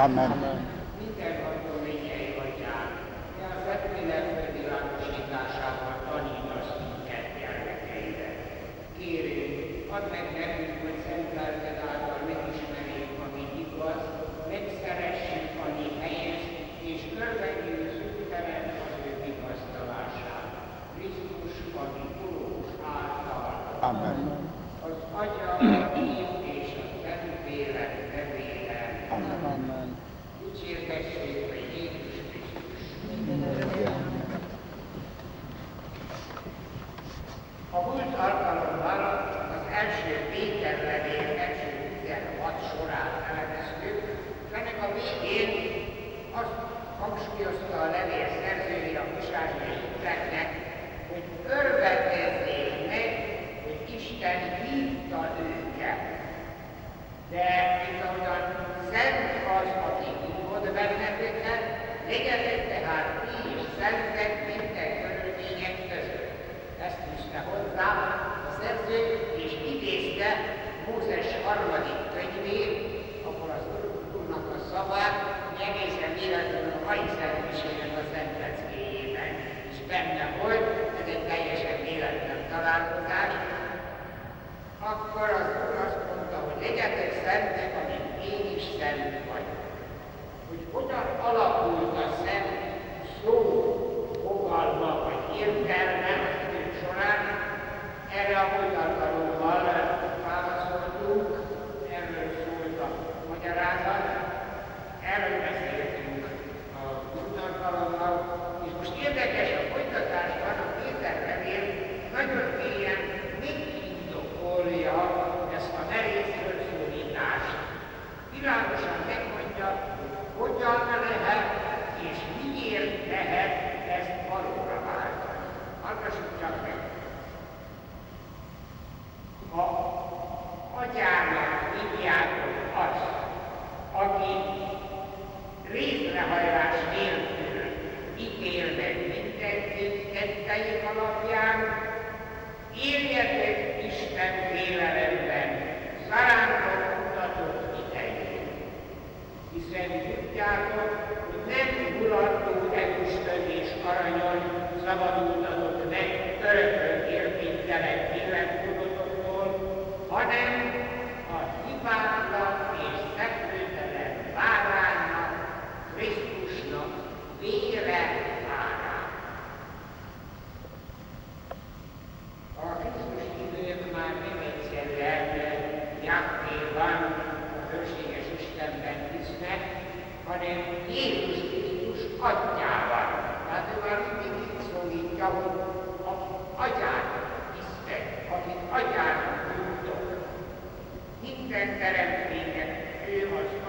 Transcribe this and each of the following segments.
Amen. Amen.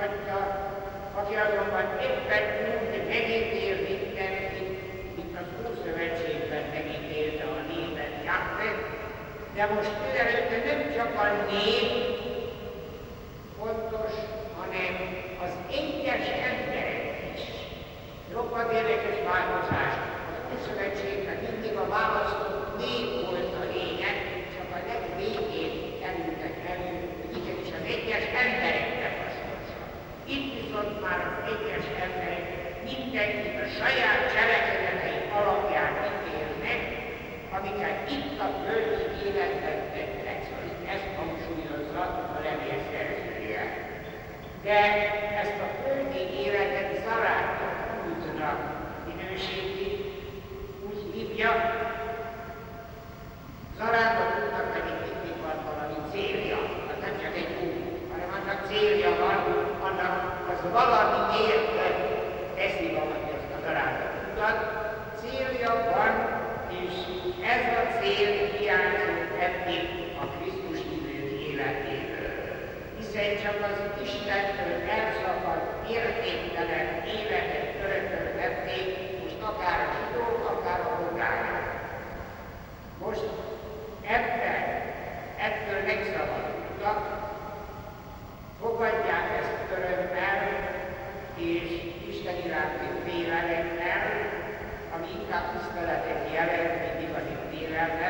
meghagyja, aki azonban éppen úgy megítél mindenkit, mint az Ószövetségben megítélte a népet Jahve, de most előtte nem csak a nép fontos, hanem az egyes emberek is. Roppant érdekes változás. Az Ószövetségben mindig a választott nép Itt viszont már az egyes emberek mindenkit a saját cselekedetei alapján ítélnek, amiket itt a földi életben tettek, szóval ezt hangsúlyozza a levél szerzője. De ezt a földi életet zarátnak útnak minősíti, úgy hívja, zarátnak útnak pedig mindig van valami célja, az nem csak egy út, hanem annak célja van, annak az valami értet teszi valamiért az arányokat. Célja van, és ez a cél hiányzott eddig a Krisztus idők életéből. Hiszen csak az Istentől elszakadt értéktelen életet örökölhették, most akár a zsidók, akár a pogányok. Most ebben, ettől megszabadultak, Fogadják ezt örömmel és Isten iránti félelemmel, ami inkább tiszteletet jelent, mint igazi félelmet,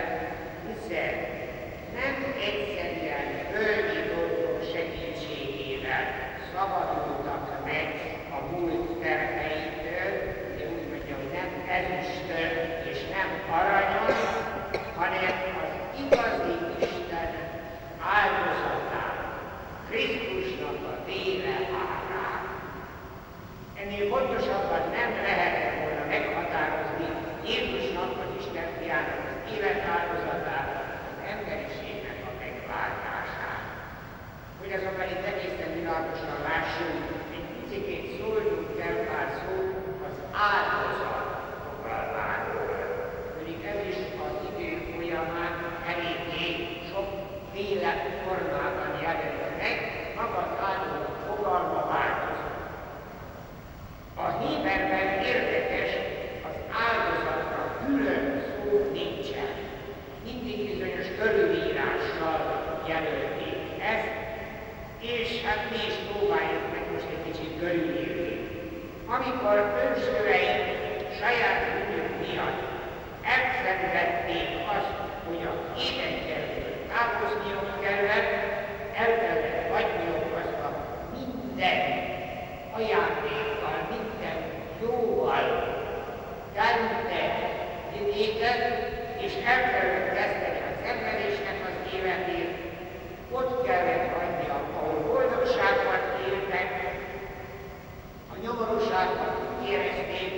mindannyian érezték,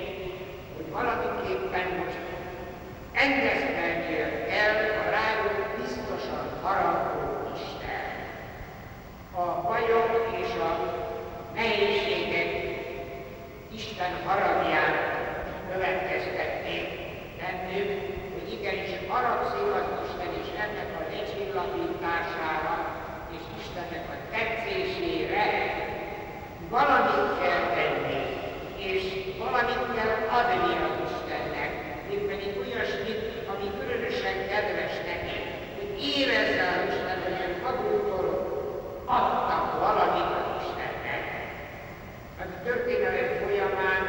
hogy valamiképpen most engesztelnie kell a rájuk biztosan haragó Isten. A bajok és a nehézségek Isten haragján következtették bennük, hogy igenis haragszik az Isten és ennek a lecsillapítására és Istennek a tetszésére. Valami valamit kell adni a Istennek, mint pedig olyasmit, ami különösen kedves neki, hogy érezze az Isten, hogy ön magútól adtak valamit az Istennek. A történelem folyamán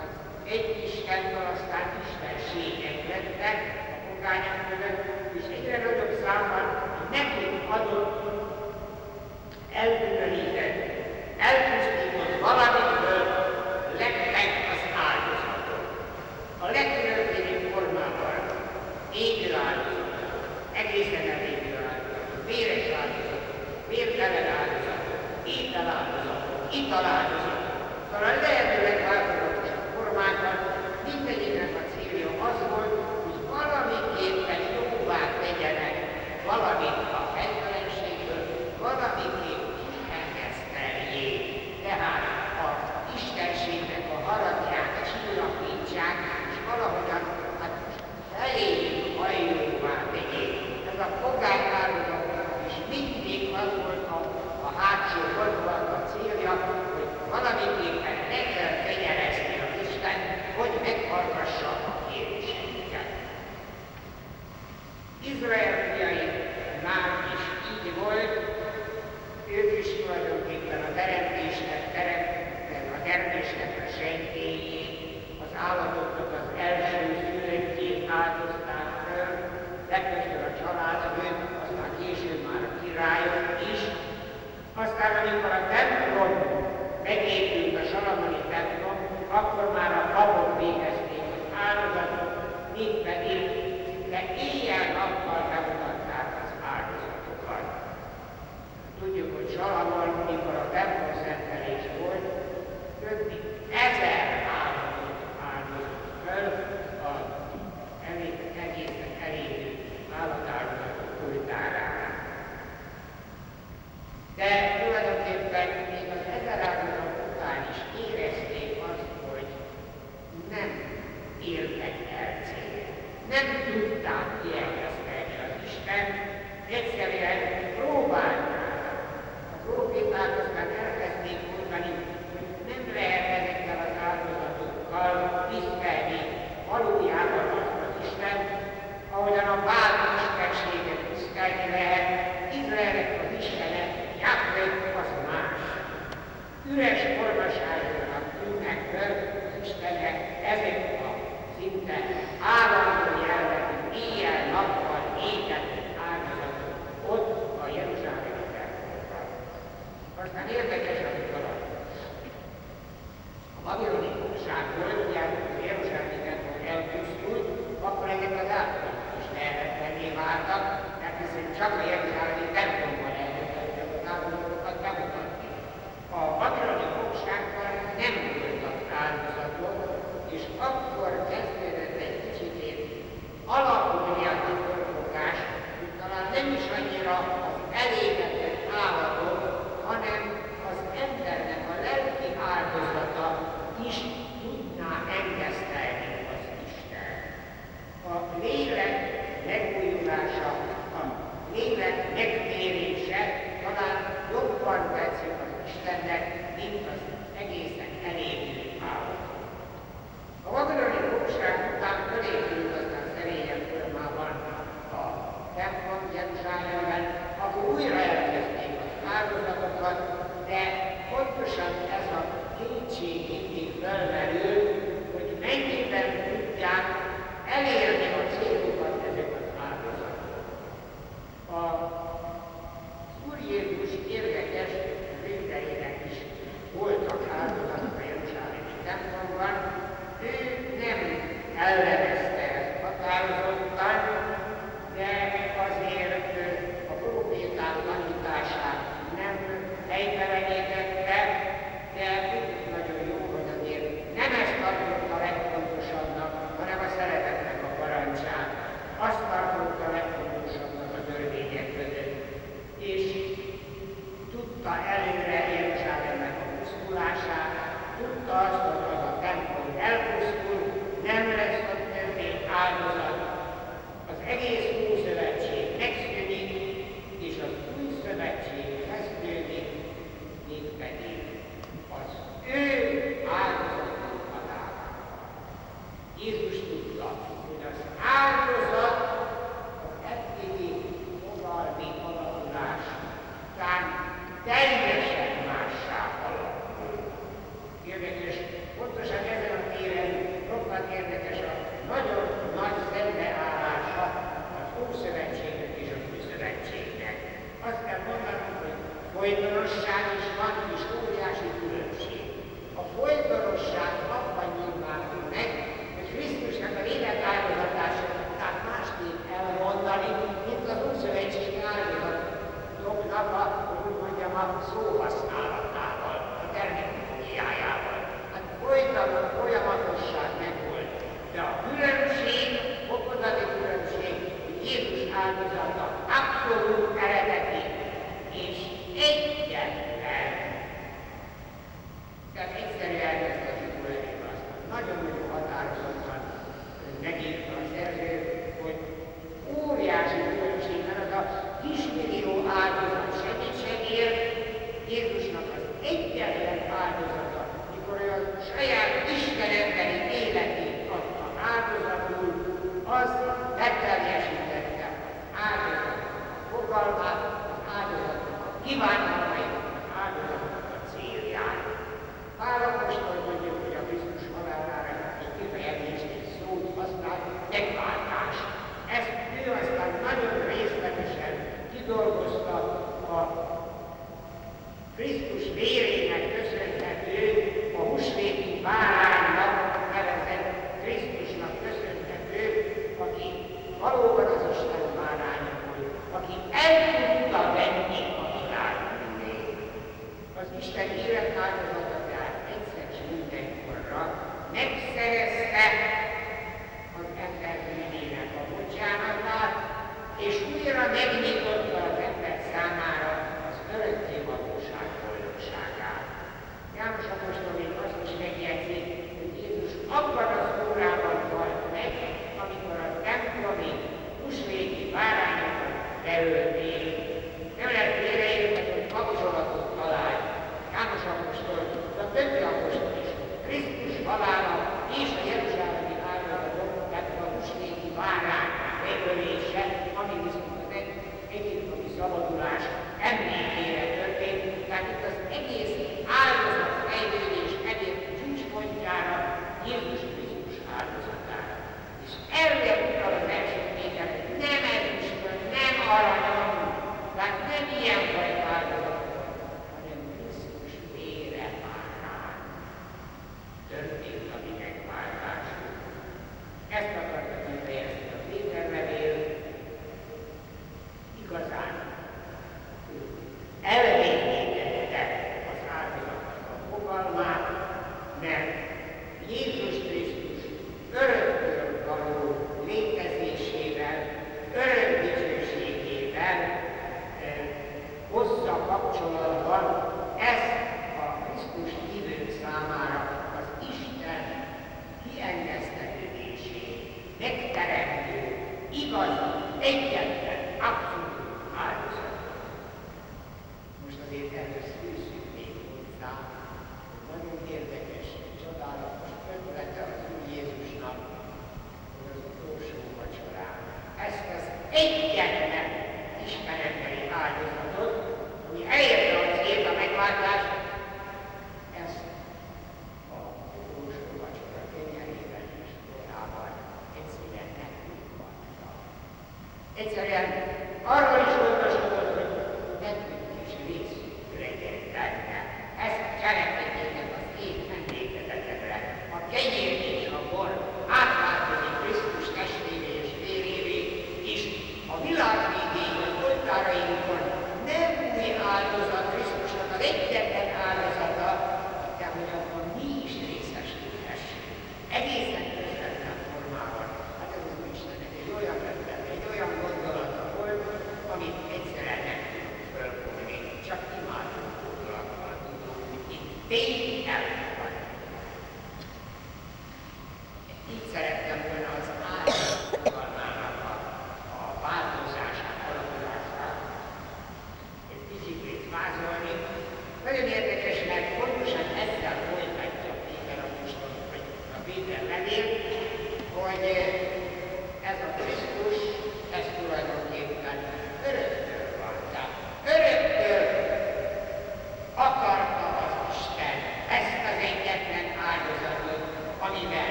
az egy Istentől aztán istenségek lettek a pogányok mögött, és egyre nagyobb számban nekünk adott elbűnölített, elpusztított valamit, legkülönbözőbb formával, égő áldozat, egészen elégő áldozat, véres áldozat, vértelen áldozat, étel áldozat, ital áldozat, szóval a lehető legváltozatos formákat mindegyiknek a célja az volt, hogy valamiképpen jóvá tegyenek valamit a fenntartásokat,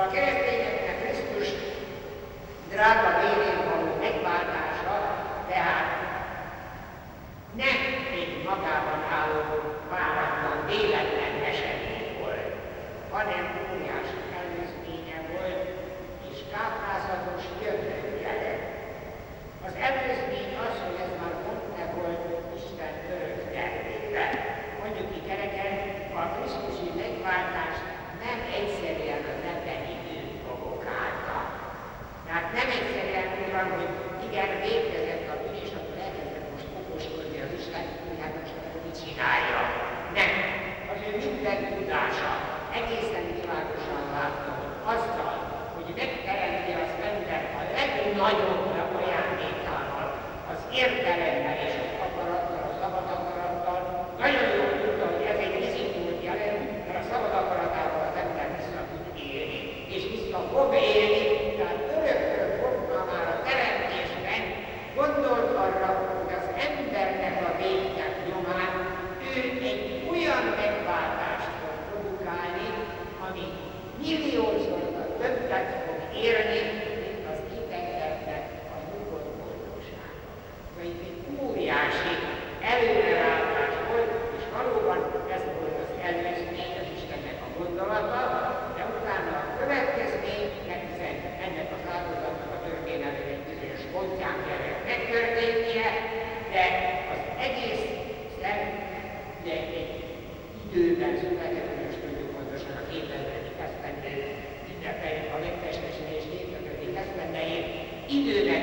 a keresztényeknek Krisztus drága vér közlekedés tudókpontosan a képeződik eszmendei, ünnepeljük a megtestesülés évköködik eszmendejét, időben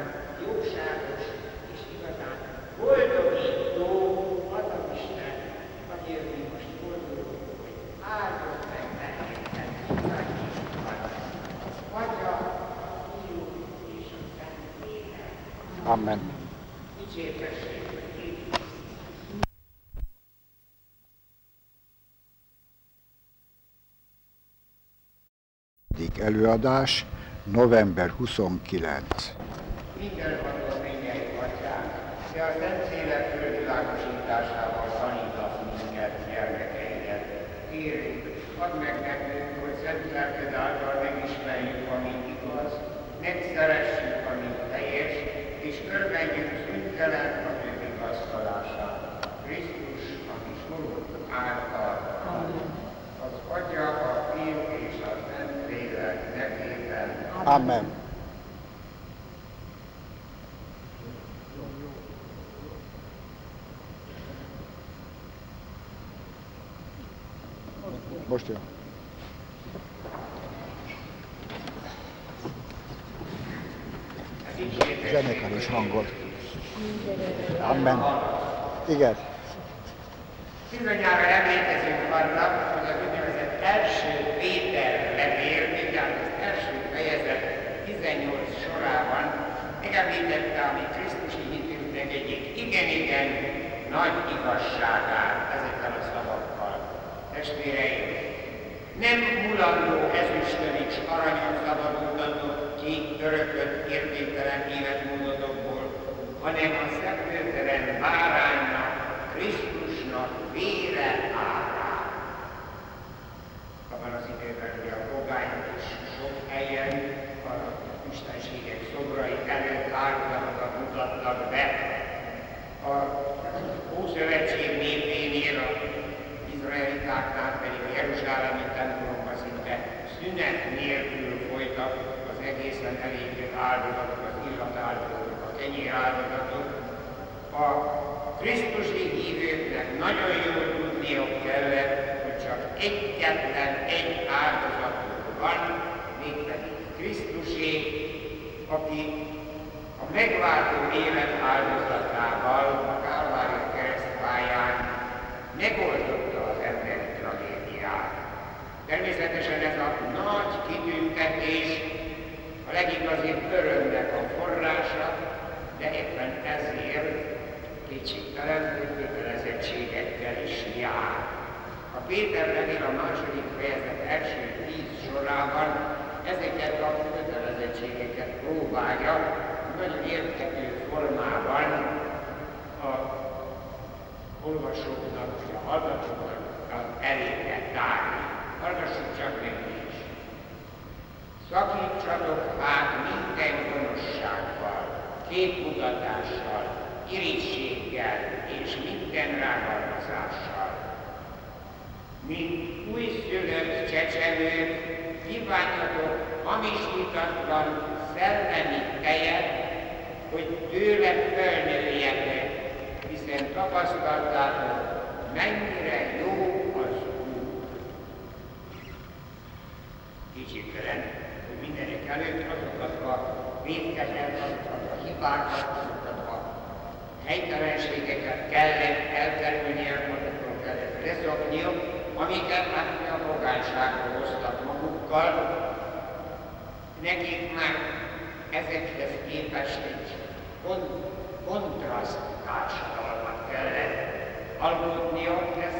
Előadás november 29. Mindenható mennyei atyán, te a Szent Szélet fölvilágosításával tanítasz minket, gyermekeidet. Kérünk, add meg nekünk, hogy szent lelked által megismerjük, ami igaz, megszeressük, ami teljes, és örvendjük szüntelen a ő vigasztalását. Krisztus, ami sorult által. Az Atya, a Fiú és a Szent Lélek nevében. Amen. Most jön. Zenekar és hangod. Amen. Igen. Bizonyára emlékezünk arra, hogy az úgynevezett első Péter levél, mindjárt az első fejezet 18 sorában megemlítette a mi Krisztusi hitünknek egyik igen-igen nagy igazságát ezekkel a szavakkal. Testvéreim, nem mulandó ezüstön és aranyon szabadultatok ki örökött értéktelen életmódotokból, hanem a szeplőtelen báránynak, Krisztusnak vére árán. Abban az időben, hogy a pogányok is sok helyen a istenségek szobrai előtt áldozatokat mutattak be. A Ószövetség népénél, a izraelitáknál pedig a Jeruzsálemi templomban szinte szünet nélkül folytak az egészen elégő áldozatok, az illatáldozatok, a kenyér áldozatok. A Krisztusi hívőknek nagyon jól tudniuk kellett, hogy csak egyetlen egy áldozatuk van, mégpedig Krisztusé, aki a megváltó élet áldozatával a Kálvári keresztpályán megoldotta az emberi tragédiát. Természetesen ez a nagy kitüntetés a legigazibb örömnek a forrása, de éppen ezért kétségtelen kötelezettségekkel is jár. A Péter levél a második fejezet első tíz sorában ezeket a kötelezettségeket próbálja nagyon érthető formában a olvasóknak, a hallgatóknak elébe tárni. Hallgassuk csak meg is. Szakítsatok hát minden gonoszsággal, képmutatással, irigységgel és minden rágalmazással. Mint újszülött csecsemők, kívánjatok hamisítatlan szellemi tejet, hogy tőle fölnőjetek, hiszen tapasztaltátok, mennyire jó az Úr. Kicsikelen, hogy mindenek előtt azokat a védkezet, azokat a hibákat, azokat a helytelenségeket kellett elkerülni, akkor kellett leszoknia, amiket hát a fogányságról hoztak magukkal, nekik már ezekhez képest egy kontraszt társadalmat kellett alkotnia, ez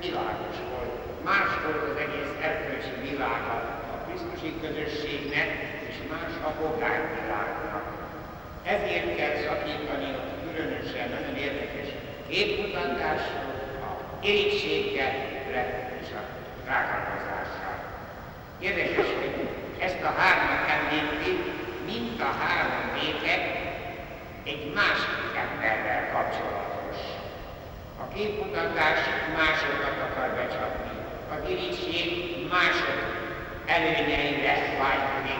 világos volt. Más volt az egész erkölcsi világa a Krisztusi közösségnek, és más a pogány világnak. Ezért kell szakítani a különösen nagyon érdekes képmutatásról, a irigységgel és a rágalmazással. Érdekes, hogy ezt a hármat említi, mint a három vétek egy másik emberrel kapcsolatos. A képmutatás másokat akar becsapni, az irigység mások előnyeire vágyni,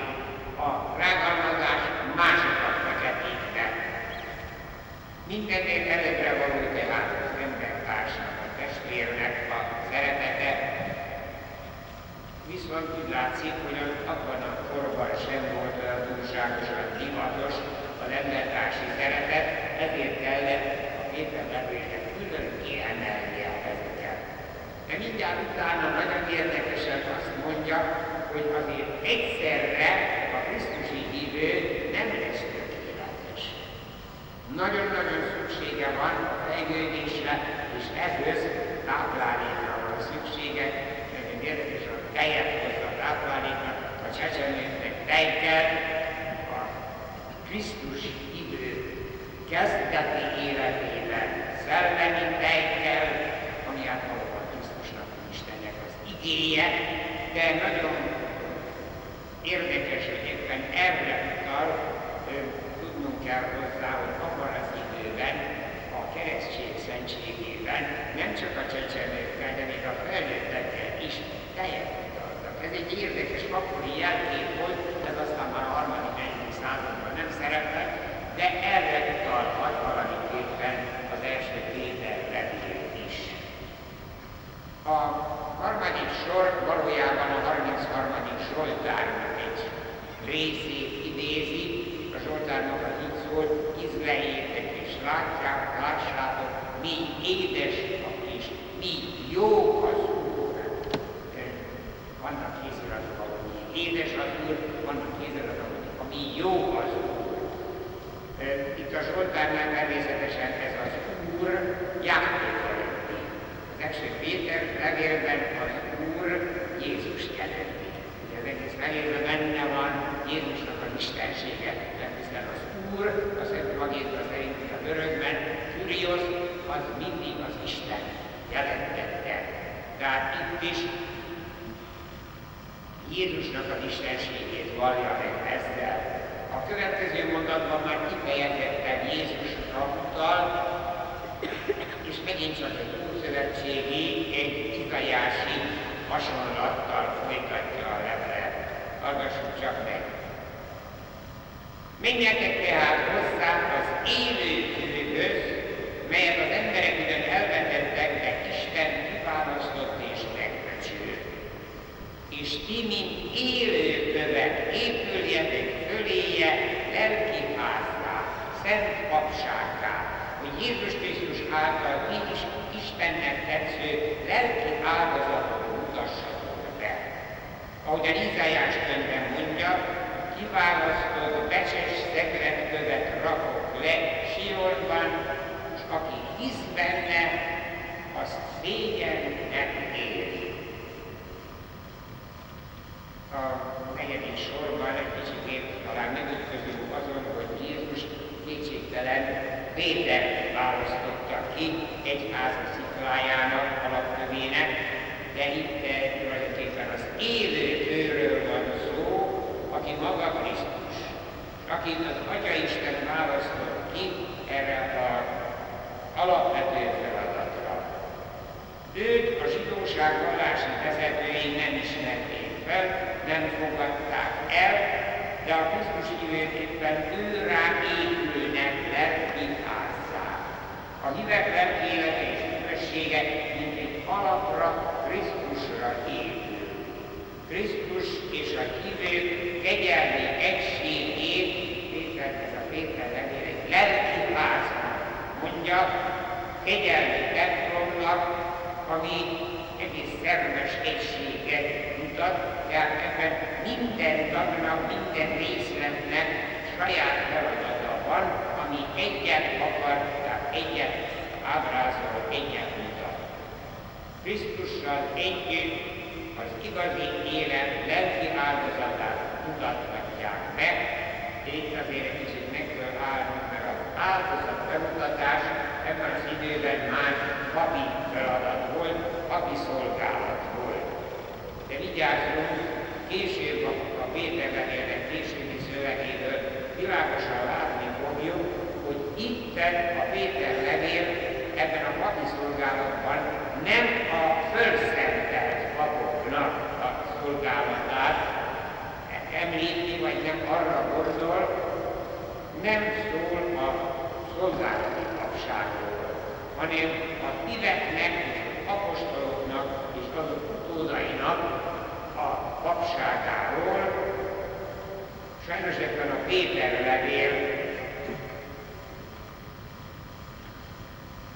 a rágalmazás másokat feketítve. Mindennél előbbre való tehát az embertársnak, a testvérnek a szeretete, Viszont úgy látszik, hogy abban a korban sem volt olyan túlságosan divatos a embertársi szeretet, ezért kellett a képemlevőnek külön kiemelnie ezeket. De mindjárt utána nagyon érdekesen azt mondja, hogy azért egyszerre a Krisztusi hívő nem lesz tökéletes. Nagyon-nagyon szüksége van a fejlődésre, és ehhez táplálékra van szüksége, nagyon érdekes a tejet hozza a tápláléknak, a csecsemőknek tej kell, a Krisztus idő kezdeti életében szellemi tej kell, ami hát valóban Krisztusnak, Istennek az igéje, de nagyon érdekes, hogy éppen erre utal, tudnunk kell hozzá, hogy abban az időben a keresztség szentségében nem csak a csecsemőkkel, de még a felnőttekkel is tejet ez egy érdekes akkori jelkép volt, ez aztán már a harmadik, negyedik században nem szerepel, de erre utalhat valamiképpen az első Péter levél is. A harmadik sor valójában a 33. Zsoltárnak egy részét idézi, a Zsoltár maga így szól, izleljétek és látják, lássátok, mi édes és mi jó az vannak kéziratok, ami édes az Úr, vannak kéziratok, ami jó az Úr. Itt a Zsoltárnál természetesen ez az Úr Jákét jelenti. Az első Péter levélben az Úr Jézus jelenti. Ugye az egész levélben benne van Jézusnak az istensége, hiszen az Úr, az magétra szerint a görögben, Kyrios, az mindig az Isten jelentette. Tehát itt is Jézusnak az istenségét vallja meg ezzel. A következő mondatban már kifejezetten Jézusra utal, és megint csak egy újszövetségi, egy igajási hasonlattal folytatja a levelet. Hallgassuk csak meg. Menjetek tehát hozzá az élő kőhöz, melyet az emberek ugyan elvetettek, de Isten kiválasztott és és ti, mint élőkövek, épüljetek föléje lelki házá, szent papságá, hogy Jézus Krisztus által ti is Istennek tetsző lelki áldozatot mutassatok be. Ahogyan Izájás könyvben mondja, kiválasztott becses szegletkövet rakok le Sionban, és aki hisz benne, az szégyennek éri. A negyedik sorban egy kicsit talán megütközünk azon, hogy Jézus kétségtelen Péter választotta ki egyháza sziklájának, alapkövének, de itt tulajdonképpen az élő őről van szó, aki maga Krisztus, aki az Atya Isten választott ki erre az alapvető feladatra. Őt a zsidóság vallási vezetői nem ismerték fel, nem fogadták el, de a Krisztus időt éppen ő rá épülnek lelki házzá. A hívek lelki élete és üdvössége, mint egy alapra Krisztusra épül. Krisztus és a hívők kegyelmi egységét, Péter, ez a Péter levél egy lelki háznak mondja, kegyelmi templomnak, ami egész szerves egységet mutat, tehát ebben minden tagnak, minden részletnek saját feladata van, ami egyet akar, tehát egyet ábrázol, egyet mutat. Krisztussal együtt az igazi élet lelki áldozatát mutathatják meg, itt azért egy kicsit meg kell állnunk, mert az áldozat bemutatás ebben az időben már papi feladat volt, papi szolgálat. De vigyázzunk, később a, a Péter levélnek későbbi szövegéből világosan látni fogjuk, hogy itt a Péter levél ebben a papi szolgálatban nem a fölszentelt papoknak a szolgálatát említi, vagy nem arra gondol, nem szól a szolgálati papságról, hanem a híveknek, apostoloknak és azok utódainak a papságáról. Sajnos ebben a Péter levél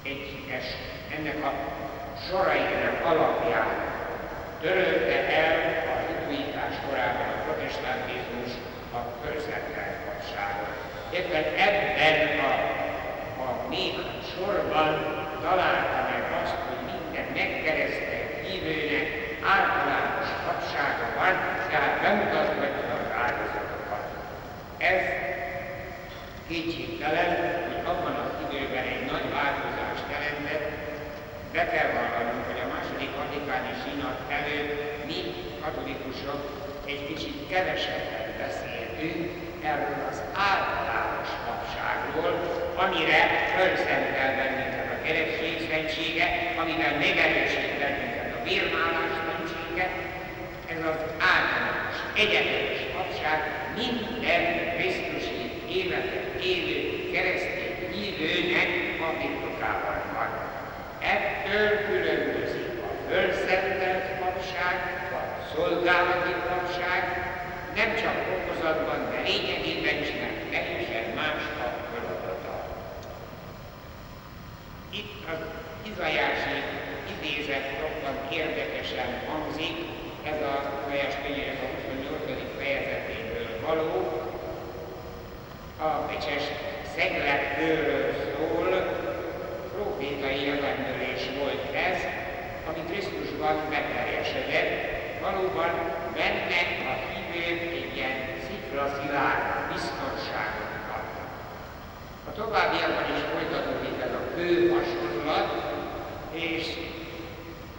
egységes ennek a sorainak alapján törölte el a hitújítás korában a protestantizmus a közvetlen papságot. Éppen ebben a, a még sorban találta meg azt, hogy minden megkeresztelt hívőnek általános papsága van, tehát bemutathatja az áldozatokat. Ez kétségtelen, hogy abban az időben egy nagy változást jelentett, be kell vallanunk, hogy a második vatikáni sínat előtt mi katolikusok egy kicsit kevesebbet beszéltünk erről az általános papságról, amire fölszentel keresztség szentsége, amivel megerősít bennünket a vérmálás szentsége, ez az általános, egyetemes papság minden Krisztusi életet élő keresztény hívőnek a birtokában van. Ettől különbözik a fölszentelt papság, a szolgálati papság, nem csak okozatban, de lényegében is, mert teljesen más a feladata. Itt az izajási idézet roppant érdekesen hangzik, ez a Zajás könyvének a 28. fejezetéből való, a becses szegletkőről szól, profétai jelenülés volt ez, ami Krisztusban beteljesedett, valóban benne a hívők egy ilyen sziklaszilárd biztonságot kapnak. A továbbiakban is folytatódik ez a kő hasonlat, és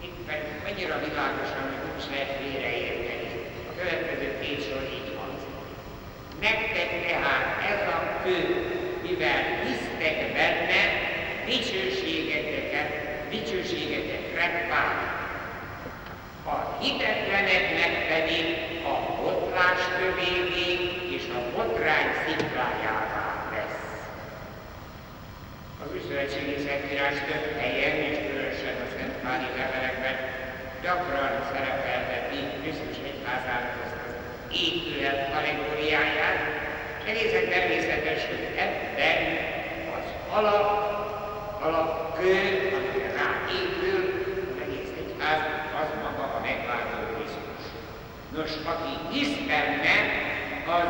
itt pedig világosan, hogy nincs lehet félreérteni. A következő két sor így tehát ez a kő, mivel hisztek benne, dicsőségeteket, dicsőségetekre válik. A hitetleneknek pedig a botlás kövévé és a botrány sziklájává lesz. Az új szövetségi szentírás több helyen, és különösen a Szent Páli levelekben gyakran szerepelteti Krisztus egyházának ezt az épület allegóriáját, egészen természetes, hogy ebben az alap, alapkő, amire rá épül, az egész egyház, az maga a megváltó Krisztus. Nos, aki hisz benne, az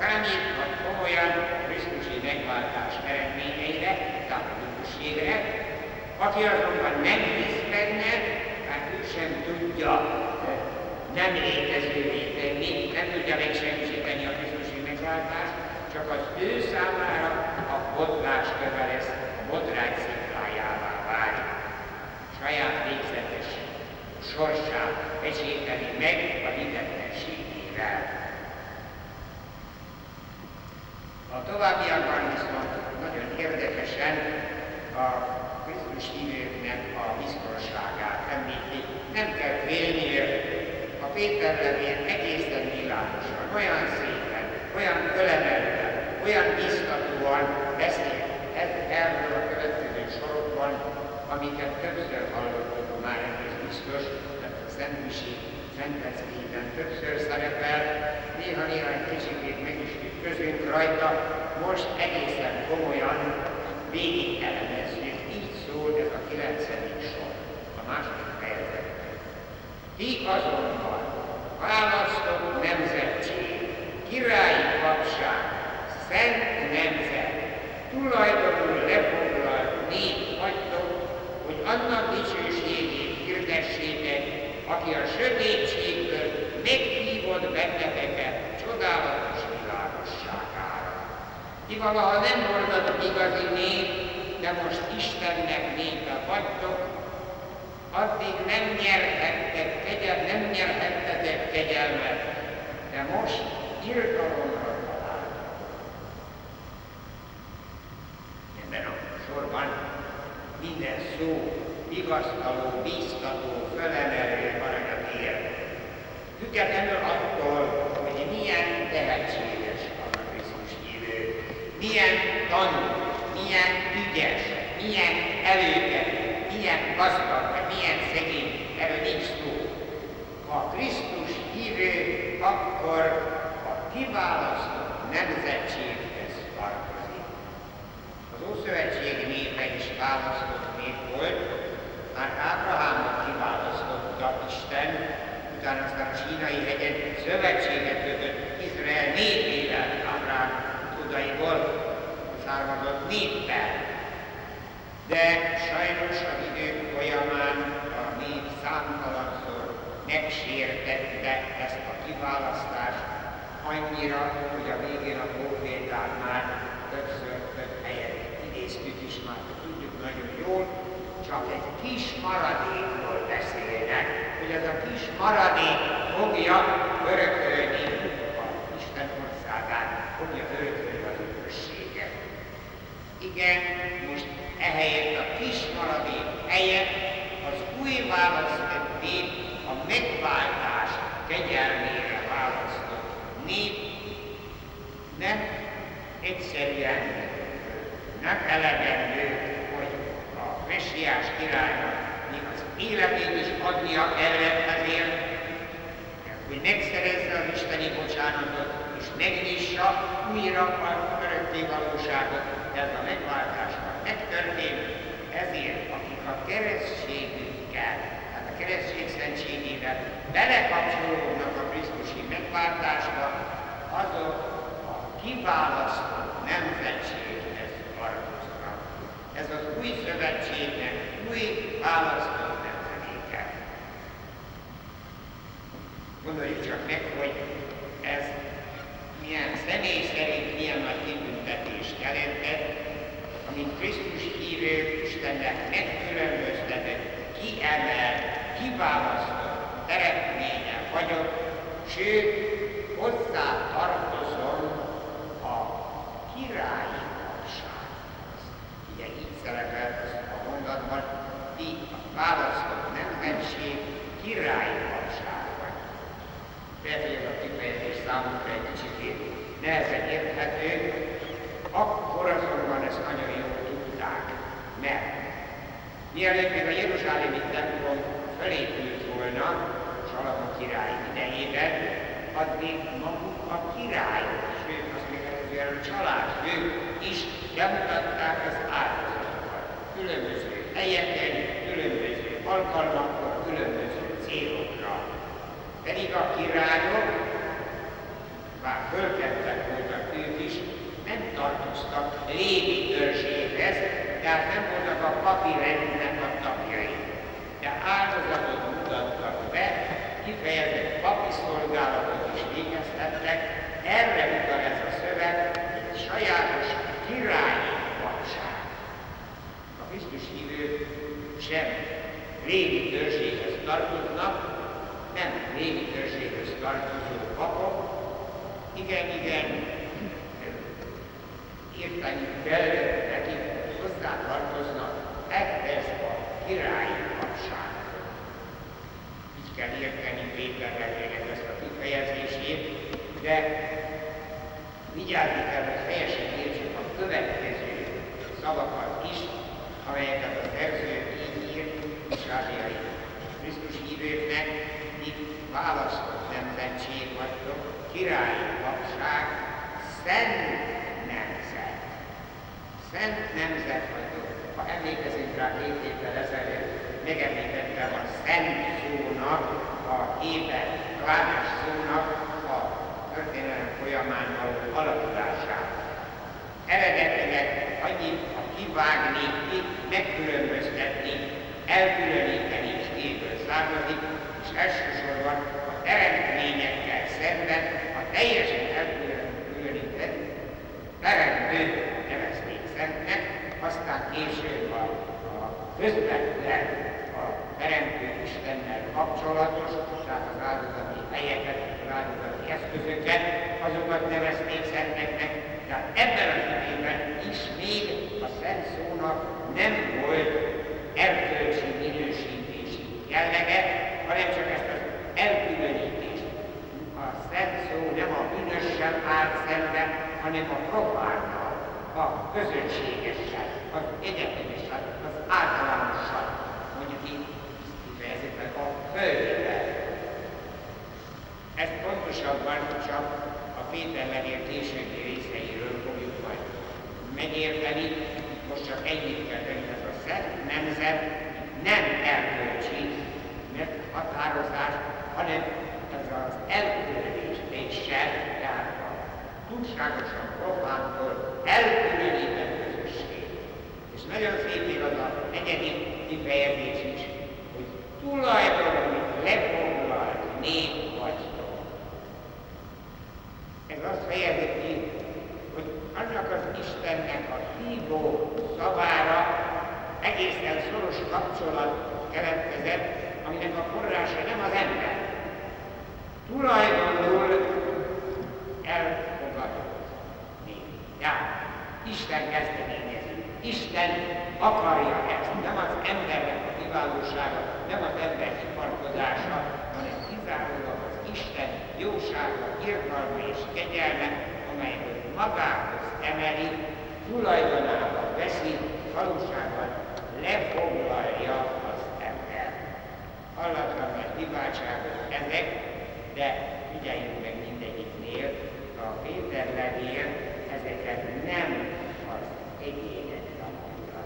számíthat komolyan Krisztusi megváltás eredményeire, a aki azonban nem hisz benne, hát ő sem tudja nem létezővé tenni, nem tudja megsemmisíteni a Krisztusi megváltást, csak az ő számára a botlás a botrány sziklájává válik. Saját végzetes sorsát pecsételi meg a hitetlenségével. A továbbiakban viszont nagyon érdekesen a Krisztus hívőknek a biztonságát említi. Nem kell félnie, a Péter levél egészen világosan, olyan szépen, olyan fölemelten, olyan biztatóan beszél erről a következő sorokban, amiket többször hallottunk már, ez biztos, tehát a Szentmiség Szentleckéken többször szerepel, néha-néha egy kicsit meg is közünk rajta, most egészen komolyan végig elemezzük. Így szól ez a kilencedik sor, a második fejezetben. Ti azonban választott nemzetség, királyi papság, szent nemzet, tulajdonul lefoglalt nép vagytok, hogy annak dicsőségét hirdessétek, aki a sötétségből meghívott benneteket csodálatos világosságára. Ti valaha nem voltatok igazi nép, de most Istennek népe vagytok, addig nem nyerhettek kegyel, nem nyerhettetek kegyelmet, de most irgalomra találtok. Ebben a sorban minden szó vigasztaló, bíztató, fölemelő aranyat ér. Függetlenül attól, hogy milyen tehetséges a Krisztus hívő, milyen tanú, milyen ügyes, milyen előkelő, milyen gazdag, milyen szegény, erről nincs Krisztus hívő, akkor kiválasztott nemzetséghez tartozik. Az Ószövetség népe is választott nép volt, már Ábrahámot kiválasztotta Isten, utána aztán a sínai hegyen szövetséget kötött Izrael népével, Ábrahám tudaiból származott néppel. De sajnos a idők folyamán a nép számtalanszor megsértette ezt a kiválasztást, annyira, hogy a végén a profétát már többször több helyen idéztük is, már tudjuk nagyon jól, csak egy kis maradékról beszélnek, hogy ez a kis maradék fogja örökölni a Isten országát, fogja örökölni az örökséget. Igen, most ehelyett a kis maradék helyett az új választott nép a megváltás kegyelmére választott nép nem egyszerűen nem elegendő, hogy a messiás királynak még az életét is adnia kellett ezért, hogy megszerezze az isteni bocsánatot, és megnyissa újra a örökké valóságot, ez a megváltás megtörtént, ezért akik a keresztségükkel, tehát a keresztség szentségével belekapcsolódnak megváltásba, azok a kiválasztott nemzetséghez tartoznak. Ez az új szövetségnek új választott nemzedéke. Gondoljuk csak meg, hogy ez milyen személy szerint milyen nagy kitüntetést jelentett, amint Krisztus hívő Istennek megkülönböztetett, kiemelt, kiválasztott teremtménye vagyok, sőt, hozzá tartozom a királyi tagsághoz. Ugye így szerepel a mondatban, ti a választott nemzetség királyi. Lehet, hogy ez a kifejezés számunkra egy kicsit nehezen érthető, akkor azonban ezt nagyon jól tudták, mert mielőtt még a Jeruzsálemi templom felépült volna, Salamon király idejében, addig maguk a királyok, sőt, azt előzően a családfők is bemutatták az áldozatokat. Különböző helyeken, különböző alkalmakkor, különböző célokra. Pedig a királyok, bár fölkettek voltak ők is, nem tartoztak lévi törzséhez, tehát nem voltak a papi rendnek a tagjai. De áldozatot mutattak be, kifejezett papi szolgálatot is végeztettek, erre utal ez a szöveg, egy sajátos királyi papság. A Krisztus hívők sem lévi törzséhez tartoznak, nem lévi törzséhez tartozó papok, igen, igen, írtani kellett neki, hogy hozzá tartoznak ehhez a királyi papsághoz. Így kell érteni Péter levélnek ezt a kifejezését, de vigyázni kell, hogy helyesen értsük a következő szavakat is, amelyeket a szerző így ír, Misáliai Krisztus hívőknek, itt választott nemzetség vagytok, királyi papság, szent nemzet. Szent nemzet vagytok. Ha emlékezünk rá két évvel ezelőtt, megemlítettem a szent szónak, a héber klánes szónak történelem folyamán való alakulását. Eredetileg annyit, ha kivágni, megkülönböztetni, elkülöníteni is évből származik, és elsősorban a teremtményekkel szemben a teljesen elkülönített teremtő nevezték szentnek, aztán később a, a közvetlen a teremtő Istennel kapcsolatos, tehát az áldozati helyeket, az eszközöket, azokat nevezték szenteknek, tehát ebben az időben is még a szent szónak nem volt erkölcsi minősítési jellege, hanem csak ezt az elkülönítést. A szent szó nem a bűnössel áll szemben, hanem a profánnal, a közönségessel, az egyetemessel, az általánossal, mondjuk így kifejezetten a földre. Pontosabban csak a Péter levél későbbi részeiről fogjuk majd megérteni. Most csak ennyit kell tenni, ez a szent nemzet nem erkölcsi határozás, hanem ez az elkülönítéssel, tehát a túlságosan profántól elkülönített közösség. És nagyon szép még az a negyedik kifejezés is, hogy tulajdonul lefoglalt nép. Ez azt fejezi ki, hogy annak az Istennek a hívó szavára egészen szoros kapcsolat keletkezett, aminek a forrása nem az ember. Tulajdonul elfogadott nép. Ja, Isten kezdeményezi. Isten akarja ezt. Nem az embernek a kiválósága, nem az ember iparkodása, hanem kizárólag Isten jósága, irgalma és kegyelme, amely magához emeli, tulajdonába veszi, valóságban lefoglalja az ember. Hallatlan nagy hibátságok ezek, de figyeljünk meg mindegyiknél, a Péter levél ezeket nem az egyénekre mondta,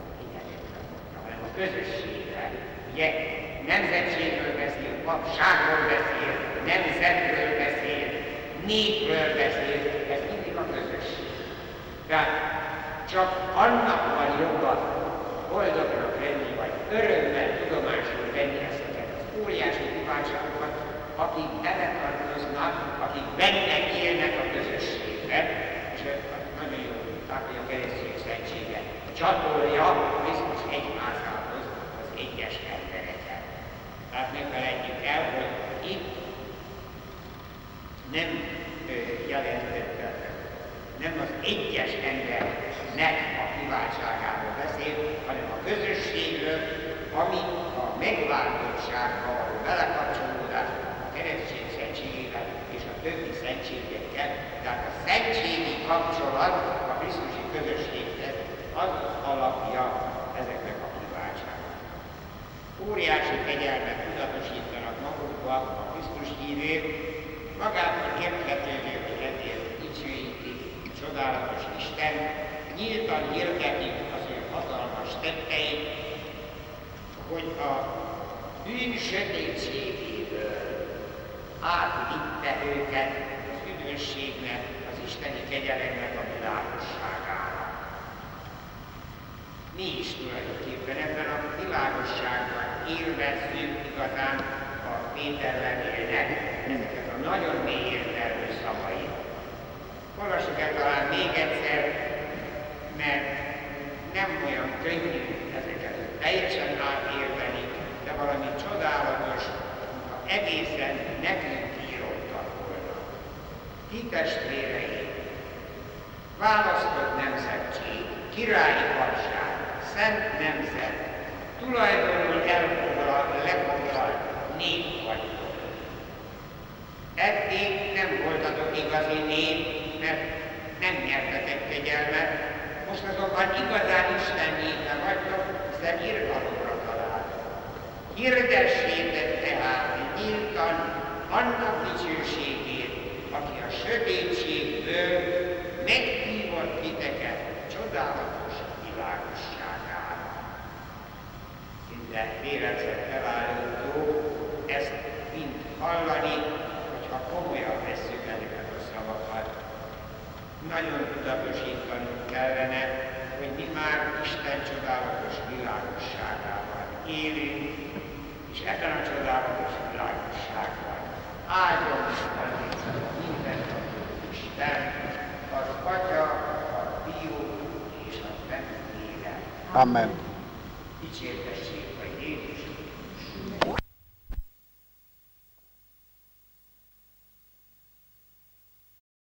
hanem a közösségre. Ugye nemzetségről beszél, papságról beszél, nemzetről beszél, népről beszél, ez mindig a közösség. Tehát csak annak van joga boldognak lenni, vagy örömmel tudomásul venni ezeket az óriási kiváltságokat, akik beletartoznak, akik benne élnek a közösségben, és nagyon jó, tehát a keresztény szentsége csatolja Krisztus egyházához az egyes embereket. Tehát ne felejtjük el, hogy itt nem jelentette, nem az egyes embernek a kiváltságáról beszél, hanem a közösségről, ami a megváltottságba való belekapcsolódás a keresztény szentségével és a többi szentségekkel, tehát a szentségi kapcsolat a Krisztusi közösséghez az az alapja ezeknek a kiváltságnak. Óriási kegyelmet tudatosítanak magukba a Krisztus hívők, magától érthetővé, hogy ezért dicsőítik csodálatos Isten, nyíltan hirdetik az ő hatalmas tetteit, hogy a bűn sötétségéből átvitte őket az üdvösségnek az isteni kegyelemnek a világosságára. Mi is tulajdonképpen ebben a világosságban élvezzük igazán a Péter levélnek ezeket a nagyon mély értelmű szavait. Olvassuk el talán még egyszer, mert nem olyan könnyű ezeket teljesen átérteni, de valami csodálatos, egészen nekünk írottak volna. Ti testvéreim, választott nemzetség, királyi papság, szent nemzet, tulajdonul elfoglalt, lefoglalt nép vagytok. Eddig nem voltatok igazi nép, mert nem nyertetek kegyelmet, most azonban igazán Isten népe vagytok, hiszen irgalomra találtok. Hirdessétek tehát nyíltan annak dicsőségét, aki a sötétségből meghívott titeket csodálatos világosságára. Szinte véletlen felállító ezt mind hallani, komolyan vesszük ezeket a szavakat. Nagyon tudatosítanunk kellene, hogy mi már Isten csodálatos világosságában élünk, és ebben a csodálatos világosságban áldjon minden Isten, az Atya, a Fiú és a Szent. Amen. Dicsérte